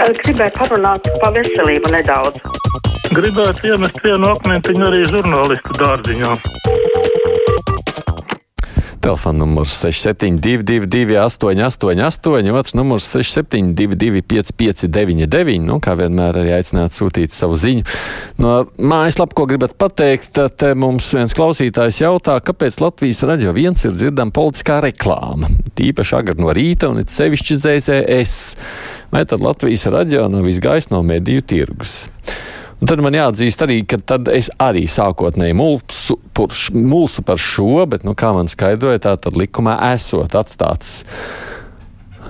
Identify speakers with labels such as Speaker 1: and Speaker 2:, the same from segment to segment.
Speaker 1: Gribēju parunāt par veselību nedaudz.
Speaker 2: Gribētu iemest vienu akmentiņu arī žurnālistu dārziņā.
Speaker 3: Telefona numurs 6722, 888, otrs numurs 6722, 559, nu, kā vienmēr arī aicināt sūtīt savu ziņu. No mājaslapa, ko gribat pateikt, tad mums viens klausītājs jautā, kāpēc Latvijas radio viens ir dzirdama politiskā reklāma. Tīpaši agri no rīta un it sevišķi ZZS. Vai tad Latvijas radio nav izgājis no mediju tirgus? Un tad man jāatzīst arī, ka tad es arī sākotnēji mulsu, purš, mulsu par šo, bet, nu, kā man skaidroja, tā tad likumā esot atstāts.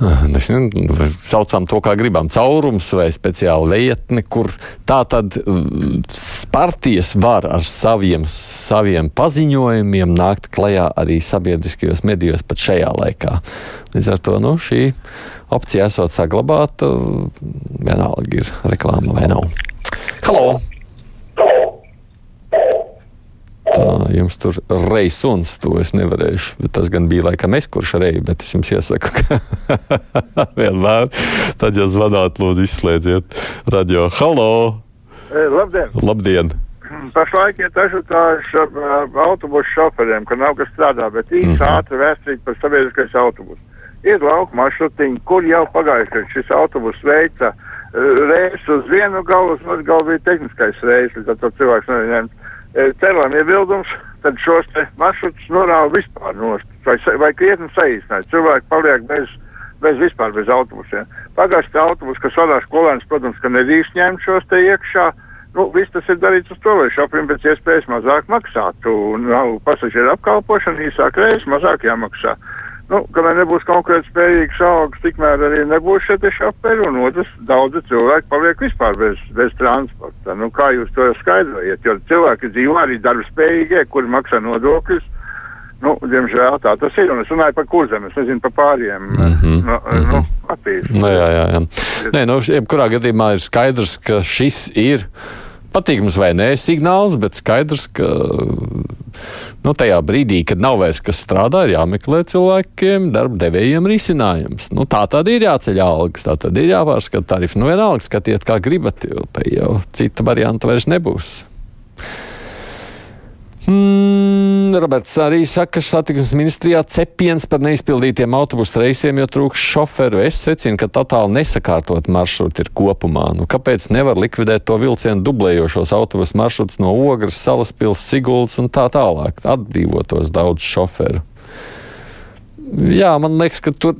Speaker 3: Nezinu, saucam to, kā gribam, caurums vai speciāla lietne, kur tā tad partijas var ar saviem, saviem paziņojumiem nākt klajā arī sabiedriskajos medijos pat šajā laikā. Līdz ar to nu, šī opcija esot saglabāta, vienalga ir reklāma vai nav. Halo! Tā jums tur reizes suns, to es nevarēšu. Bet tas gan bija laikam es, kurš reizē, bet es jums iesaku, ka vienmēr, tad, ja zvanāt, lūdzu, izslēdziet radio. Halo!
Speaker 4: E, labdien!
Speaker 3: Labdien!
Speaker 4: Pašlaik ir ažiotāžu autobusu šoferiem, ka nav kas strādā, bet īsi mm -hmm. ātri vēstīt par sabiedriskais autobusu. Ir lauka maršrutiņi, kur jau pagājuši šis autobus veica uh, reizes uz vienu galu, uz otru galu bija tehniskais līdz ar to cilvēks nevar ņemt. Cerām iebildums, tad šos te maršrutus norāva vispār nost, vai, vai krietni saīsināt. Cilvēki paliek bez, bez vispār bez autobusiem. Pagājušajā autobus, kas vadās skolēns, protams, ka nedrīkst ņemt šos te iekšā. Nu, viss tas ir darīts uz to, lai šoferim pēc iespējas mazāk maksātu. Nav pasažieru apkalpošana, īsāk reizes, mazāk jāmaksā. Nu, kamēr nebūs konkrēti spējīgs augs, tikmēr arī nebūs šeit šoferi, un otrs daudzi cilvēki paliek vispār bez, bez transporta. Nu, kā jūs to skaidrojat? Jo cilvēki dzīvo arī darba spējīgie, kuri maksā nodokļus. Nu, diemžēl tā tas ir, un es runāju par kurzem, es nezinu par pāriem. Mm -hmm. nu, mm -hmm. nu, Latvijas.
Speaker 3: Nu, jā, jā, jā. Nē, nu, jebkurā gadījumā ir skaidrs, ka šis ir patīkams vai nē signāls, bet skaidrs, ka nu, tajā brīdī, kad nav vairs kas strādā, ir jāmeklē cilvēkiem, darba devējiem risinājums. Nu, tā tad ir jāceļ algas, tā tad ir jāpārskata tarifi. Nu, vienalga, skatiet, kā gribat, jo tai jau cita varianta vairs nebūs. Mm, Roberts arī saka, ka satiksmes ministrijā cepiens par neizpildītiem autobusu reisiem, jo trūks šoferu. Es secinu, ka totāli nesakārtot maršruti ir kopumā. Nu, kāpēc nevar likvidēt to vilcienu dublējošos autobusu maršrutus no Ogres, Salaspils, Siguldas un tā tālāk? Atbrīvotos daudz šoferu. Jā, man liekas, ka tur,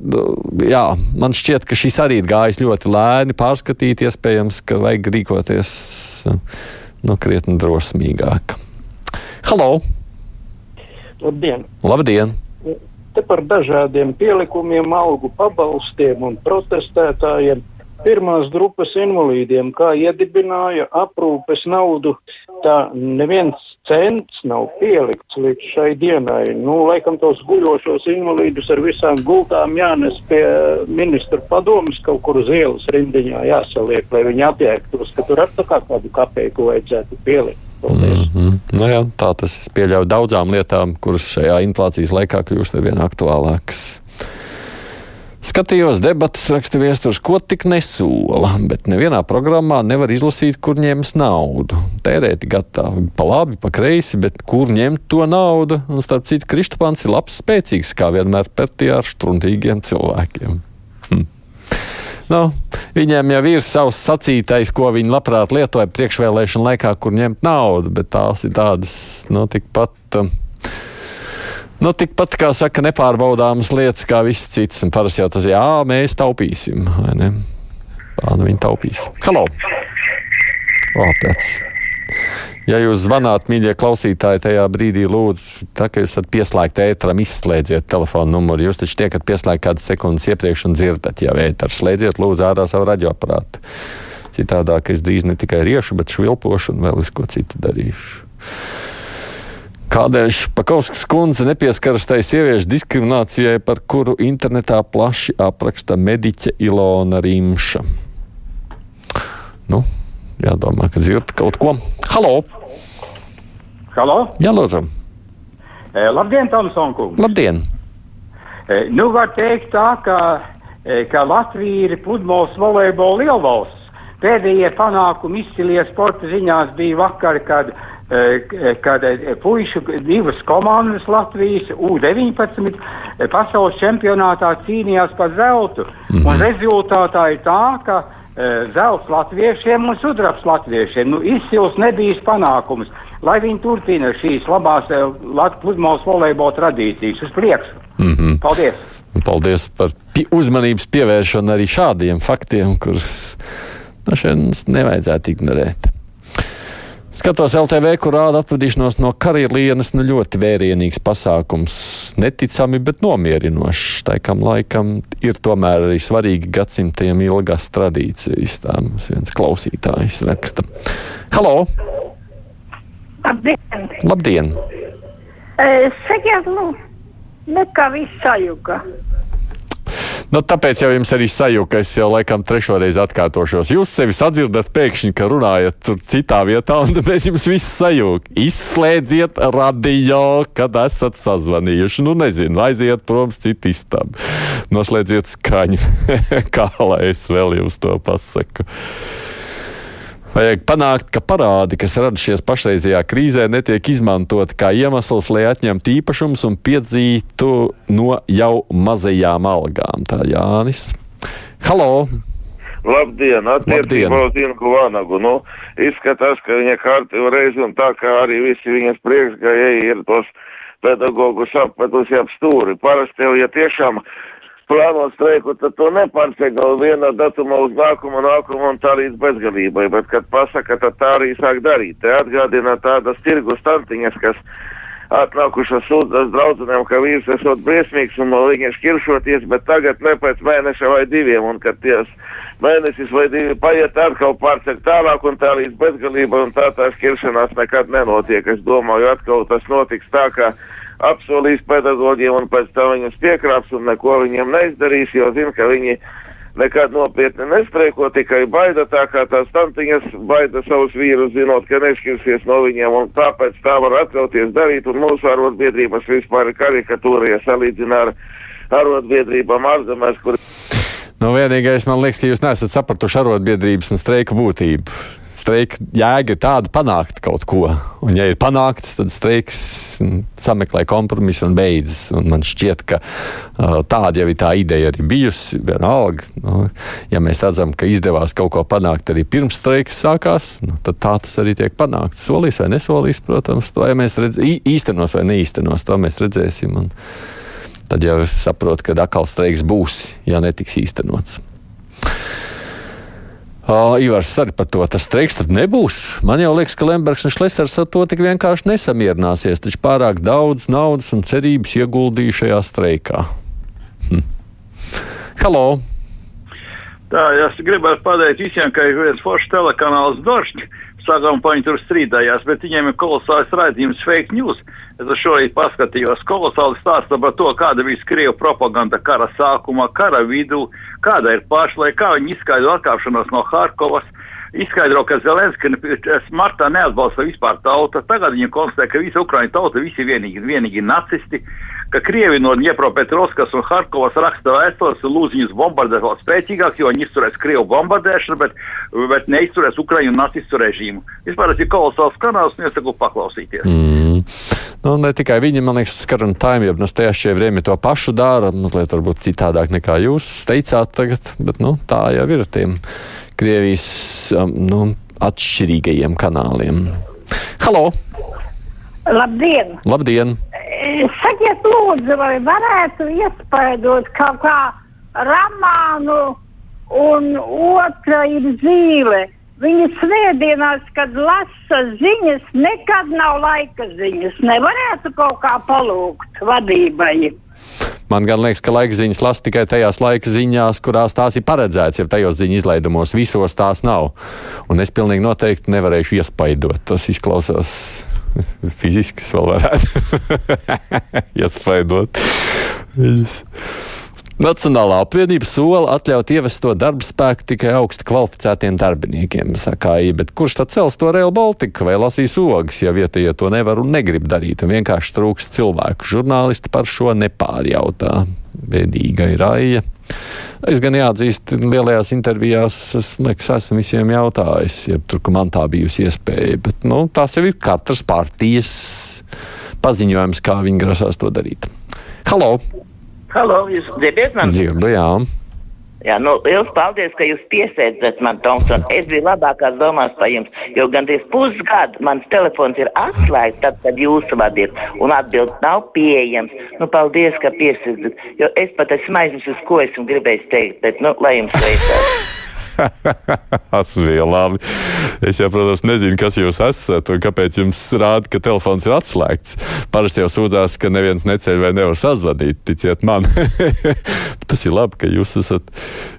Speaker 3: jā, man šķiet, ka šis arī ir gājis ļoti lēni, pārskatīt, iespējams, ka vajag rīkoties nu, krietni drosmīgāk. Halo!
Speaker 5: Labdien!
Speaker 3: Labdien.
Speaker 5: Te par dažādiem pielikumiem, algu pabalstiem un protestētājiem. Pirmās grupas invalīdiem, kā iedibināja aprūpes naudu, tā neviens cents nav pielikts līdz šai dienai. Nu, laikam tos guļošos invalīdus ar visām gultām jānes pie ministra padomas kaut kur uz ielas rindiņā jāsaliek, lai viņi apjēgtos, ka tur ar tā kā kādu kapeiku vajadzētu pielikt.
Speaker 3: Mm -hmm. nu jā, tā tas pieļauj daudzām lietām, kuras šajā inflācijas laikā kļūst ar vien aktuālākas. Skatījos debatas, raksta viesturs, ko tik nesola, bet nevienā programmā nevar izlasīt, kur ņems naudu. Tērēti gatavi pa labi, pa kreisi, bet kur ņemt to naudu? Un starp citu, Kristopāns ir labs, spēcīgs, kā vienmēr pretī ar štrundīgiem cilvēkiem. Nu, viņiem jau ir savs sacītais, ko viņi labprāt lietoja priekšvēlēšana laikā, kur ņemt naudu, bet tās ir tādas nu, tikpat. Um, Nu, tikpat kā saka, nepārbaudāmas lietas, kā viss cits. Parasti jau tas ir, jā, mēs taupīsim. Tā nu viņi taupīs. Halo! O, pēc. Ja jūs zvanāt, mīļie klausītāji, tajā brīdī lūdzu, tā kā jūs esat pieslēgti ēteram, izslēdziet telefonu numuru. Jūs taču tiekat pieslēgti kādas sekundes iepriekš un dzirdat, ja ēteru slēdziet, lūdzu, ārā savu radioaparātu. Citādāk es drīz ne tikai riešu, bet švilpošu un vēl visu ko citu darīšu. Kādēļ Pakauskas kundze nepieskaras tai sieviešu diskriminācijai, par kuru internetā plaši apraksta mediķe Ilona Rīmša? Nu, jādomā, ka dzirdat kaut ko. Halo!
Speaker 6: Halo?
Speaker 3: Jā, lūdzu.
Speaker 6: E, labdien, Tomson kungs!
Speaker 3: Labdien!
Speaker 6: E, nu, var teikt tā, ka e, ka Latvija ir pludmales volejbola lielvalsts. Pēdējie panākumi izcilie sporta ziņās bija vakar, kad, kad puišu divas komandas Latvijas U-19 pasaules čempionātā cīnījās par zeltu. Mm -hmm. Un rezultātā ir tā, ka zelts latviešiem un sudrabs latviešiem. Nu, izcils nebijis panākums, lai viņi turpina šīs labās pludmales volejbola tradīcijas uz priekšu. Mm -hmm. Paldies!
Speaker 3: Paldies par uzmanības pievēršanu arī šādiem faktiem, kurus no šeit nevajadzētu ignorēt. Skatos LTV, kur rāda atvadīšanos no karalienes, nu ļoti vērienīgs pasākums. Neticami, bet nomierinošs. Taikam laikam ir tomēr arī svarīgi gadsimtiem ilgās tradīcijas. Tā mums viens klausītājs raksta. Halo!
Speaker 7: Labdien!
Speaker 3: Labdien!
Speaker 7: Sakiet, nu, nekā viss sajuka.
Speaker 3: Nu, tāpēc jau jums arī sajūta, es jau laikam trešo reizi atkārtošos. Jūs sevi sadzirdat pēkšņi, ka runājat citā vietā, un tad mēs jums visu sajūtu. Izslēdziet radio, kad esat sazvanījuši. Nu, nezinu, aiziet prom citu istabu. Noslēdziet skaņu, kā lai es vēl jums to pasaku. Vajag panākt, ka parādi, kas radušies pašreizajā krīzē, netiek izmantoti kā iemesls, lai atņemtu īpašumus un piedzītu no jau mazajām algām. Tā Jānis. Halo!
Speaker 8: Labdien, attiecībā uz Inku Vanagu. Nu, izskatās, ka viņa kārtība reiz un tā kā arī visi viņas priekšgājēji ir tos pedagogus apmetusi ap stūri. Parasti jau, ja tiešām plāno streiku, tad to nepārceļ vienā datumā uz nākumu, nākumu un tā līdz bezgalībai, bet, kad pasaka, tad tā arī sāk darīt. Te atgādina tādas tirgus tantiņas, kas atnākušas sūdzas draudzenēm, ka vīrs esot briesmīgs un no viņa šķiršoties, bet tagad ne pēc mēneša vai diviem, un kad ties mēnesis vai divi paiet atkal pārceļ tālāk un tā līdz bezgalībai, un tā tā šķiršanās nekad nenotiek. Es domāju, atkal tas notiks tā, ka apsolīs pedagogiem un pēc tam viņus piekrāps un neko viņiem neizdarīs, jo zina, ka viņi nekad nopietni nestreiko, tikai baida tā kā tās tantiņas baida savus vīrus, zinot, ka nešķirsies no viņiem, un tāpēc tā var atļauties darīt, un mūsu arotbiedrības vispār ir karikatūra, ja salīdzina ar arotbiedrībām ārzemēs, kur.
Speaker 3: Nu, vienīgais, man liekas, ka jūs nesat sapratuši arotbiedrības un streika būtību streika jēga ir tāda panākt kaut ko. Un, ja ir panākts, tad streiks sameklē kompromisu un beidzas. Un man šķiet, ka uh, tāda jau ir tā ideja arī bijusi. Vienalga, nu, ja mēs redzam, ka izdevās kaut ko panākt arī pirms streiks sākās, nu, tad tā tas arī tiek panākts. Solīs vai nesolīs, protams, to ja mēs redz, īstenos vai neīstenos, to mēs redzēsim. Un tad jau saprot, ka atkal streiks būs, ja netiks īstenots. Uh, Ivars arī par to tas streiks tad nebūs. Man jau liekas, ka Lembergs un Šlesers ar to tik vienkārši nesamierināsies, taču pārāk daudz naudas un cerības ieguldīja šajā streikā. Hm. Halo!
Speaker 9: Tā, es gribētu pateikt visiem, ka ir viens foršs telekanāls Došķis. Paņemt tur strīdājās, bet viņiem ir kolosāls raidījums fake news. Es šorīt paskatījos kolosāli stāstu par to, kāda bija Krievu propaganda kara sākumā, kara vidū, kāda ir pašlaik, kā viņi izskaidro atkāpšanos no Harkovas. Izskaidro, ka Zelenski martā neatbalsta vispār tauta. Tagad viņi konstatē, ka visa Ukraiņa tauta visi vienīgi, vienīgi nacisti, ka Krievi no Dņepropetrovskas un Harkovas raksta vēstules lūdz viņus bombardēt vēl spēcīgāk, jo viņi izturēs Krievu bombardēšanu, bet, bet neizturēs Ukraiņu nacistu režīmu. Vispār tas ir kolosāls kanāls, un es saku paklausīties. Mm.
Speaker 3: Nu, ne tikai viņi, man liekas, Skaran Time, jau Nastajašie Vriemi to pašu dara, mazliet varbūt citādāk nekā jūs teicāt tagad, bet nu, tā jau ir tiem Krievijas um, nu, atšķirīgajiem kanāliem. Halo!
Speaker 7: Labdien!
Speaker 3: Labdien!
Speaker 7: Sakiet, lūdzu, vai varētu iespaidot kaut kā romānu un otra ir zīle. Viņa svētdienās, kad lasa ziņas, nekad nav laika ziņas. Nevarētu kaut kā palūgt vadībai.
Speaker 3: Man gan liekas, ka laika ziņas lasa tikai tajās laika ziņās, kurās tās ir paredzētas, ja tajos ziņu izlaidumos visos tās nav. Un es pilnīgi noteikti nevarēšu iespaidot. Tas izklausās fiziski, es vēl varētu iespaidot. Nacionālā apvienība sola atļaut ievest to darba spēku tikai augsti kvalificētiem darbiniekiem, saka AI, bet kurš tad cels to Rail Baltica vai lasīs ogas, ja vietējie to nevar un negrib darīt, un vienkārši trūks cilvēku. Žurnālisti par šo nepārjautā. Bēdīga ir aija. Es gan jāatzīst, lielajās intervijās es liekas, esmu visiem jautājis, ja tur, ka man tā bijusi iespēja, bet nu, tās jau ir katras partijas paziņojums, kā viņi grasās to darīt. Halo!
Speaker 10: Halo, jūs dzirdat mani?
Speaker 3: Dzirdu, jā.
Speaker 10: Jā, nu, liels paldies, ka jūs piesēdzat man, Tomson. Es biju labākās domās par jums, jo gandrīz pusgadu mans telefons ir atslēgts, tad, kad jūs vadiet, un atbild nav pieejams. Nu, paldies, ka piesēdzat, jo es pat esmu aizmirsis, ko esmu gribējis teikt, bet, nu, lai jums veicās.
Speaker 3: Labi. Es jau, protams, nezinu, kas jūs esat un kāpēc jums rāda, ka telefons ir atslēgts. Parasti jau sūdzās, ka neviens neceļ vai nevar sazvanīt, ticiet man. Tas ir labi, ka jūs esat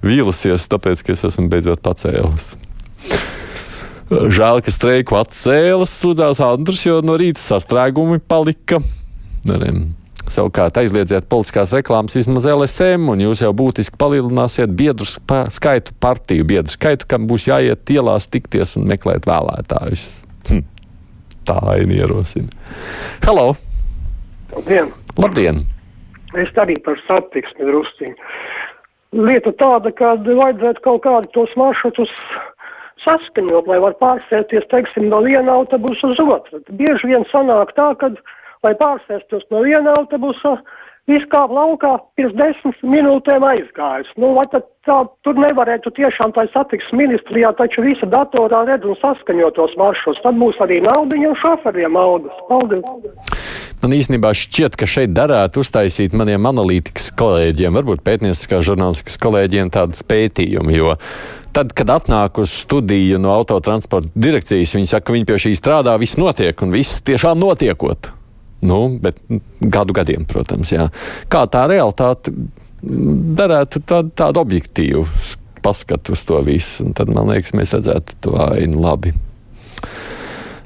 Speaker 3: vīlusies, tāpēc, ka es esmu beidzot pacēlis. Žēl, ka streiku atcēlas, sūdzās Andrus, jo no rīta sastrēgumi palika. Neriem. Savukārt aizliedziet politiskās reklāmas vismaz LSM, un jūs jau būtiski palielināsiet biedru skaitu, partiju biedru skaitu, kam būs jāiet ielās tikties un meklēt vēlētājus. Hm. Tā ir ierosina. Halo!
Speaker 11: Labdien!
Speaker 3: Labdien.
Speaker 11: Es arī par satiksmi drusciņu. Lieta tāda, ka vajadzētu kaut kādu tos maršrutus saskaņot, lai var pārsēties, teiksim, no viena autobusa uz otru. Bieži vien sanāk tā, ka lai pārsēstos no viena autobusa, izkāp laukā, pirms desmit minūtēm aizgājis. Nu, vai tad tā, tur nevarētu tiešām tā satiks ministrijā, taču visa datorā redz un saskaņotos maršrutus. Tad būs arī naudiņa un šoferiem algas. Paldies!
Speaker 3: Man īstenībā šķiet, ka šeit darētu uztaisīt maniem analītikas kolēģiem, varbūt pētnieciskā žurnālistikas kolēģiem tādu pētījumu, jo tad, kad atnāk uz studiju no autotransporta direkcijas, viņi saka, ka viņi pie šī strādā, viss notiek un viss tiešām notiekot. Nu, bet gadu gadiem, protams, jā. Kā tā realitāte darētu tādu, tādu objektīvu paskatu uz to visu, tad, man liekas, mēs redzētu to ainu labi.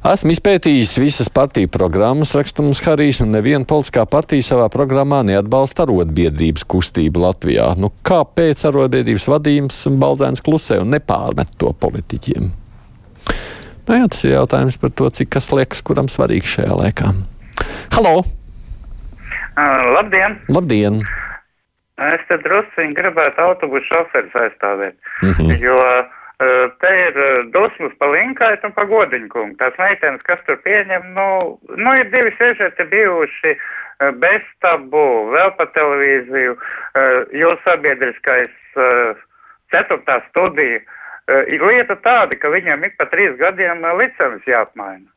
Speaker 3: Esmu izpētījis visas partiju programmas, raksta mums Harijs, un neviena politiskā partija savā programmā neatbalsta arotbiedrības kustību Latvijā. Nu, kāpēc arotbiedrības vadījums un baldzēns klusē un nepārmet to politiķiem? Nu, jā, tas ir jautājums par to, cik kas liekas, kuram svarīgs šajā laikā. Halo!
Speaker 12: Uh, labdien!
Speaker 3: Labdien!
Speaker 12: Es te drusciņi gribētu autobusu šoferis aizstāvēt,
Speaker 3: mm -hmm.
Speaker 12: jo uh, te ir dusmas pa linkait un pa godiņkungu. Tās meitenes, kas tur pieņem, nu, nu ir divi sižeti bijuši uh, bez tabu, vēl pa televīziju, uh, jūs sabiedriskais uh, ceturtā studija. Uh, lieta tāda, ka viņam ik pa trīs gadiem licenis jāapmaina.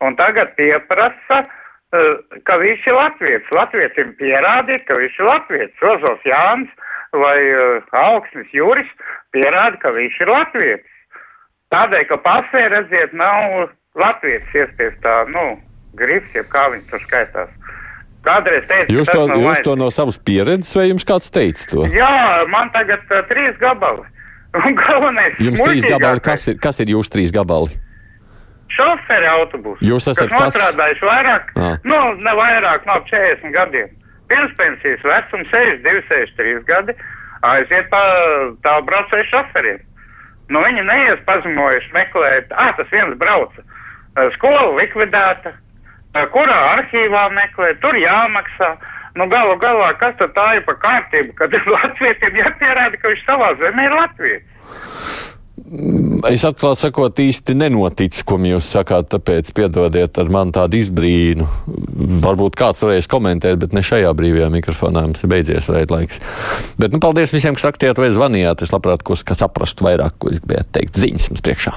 Speaker 12: Un tagad pieprasa uh, ka viņš ir latviečs. Latviečiem pierādīt, ka viņš ir latviečs. Rozos Jānis vai uh, Augsnis Juris pierāda, ka viņš ir latviečs. Tādēļ, ka pasē, redziet, nav latviečs iespējas tā, nu, grifs, jeb kā viņš tur skaitās. Kādreiz teica,
Speaker 3: jūs to, jūs to no savas pieredzes, vai jums kāds teica to?
Speaker 12: Jā, man tagad uh, trīs gabali. Un galvenais.
Speaker 3: Jums trīs gabali, kas ir, kas ir jūsu trīs gabali?
Speaker 12: Šoferi autobusu.
Speaker 3: Jūs esat
Speaker 12: kas strādājuši vairāk, à. nu, ne vairāk, no 40 gadiem. Pirmspensijas vecums 62, 63 gadi aiziet pa tālu braucēju šoferiem. Nu, viņi neies pazemojuši meklēt, ah, tas viens brauca. Skola likvidēta, kurā arhīvā meklēt, tur jāmaksā. Nu, galu galā, kas tad tā ir pa kārtību, kad Latvijam jāpierāda, ka viņš savā zemē ir Latvijas?
Speaker 3: Es atklāti sakot, īsti nenoticu, ko jūs sakāt, tāpēc piedodiet ar man tādu izbrīnu. Varbūt kāds varēs komentēt, bet ne šajā brīvajā mikrofonā mums ir beidzies raidlaiks. Bet, nu, paldies visiem, kas aktiet vai zvanījāt. Es labprāt, ko saprastu vairāk, ko jūs gribējāt teikt ziņas mums priekšā.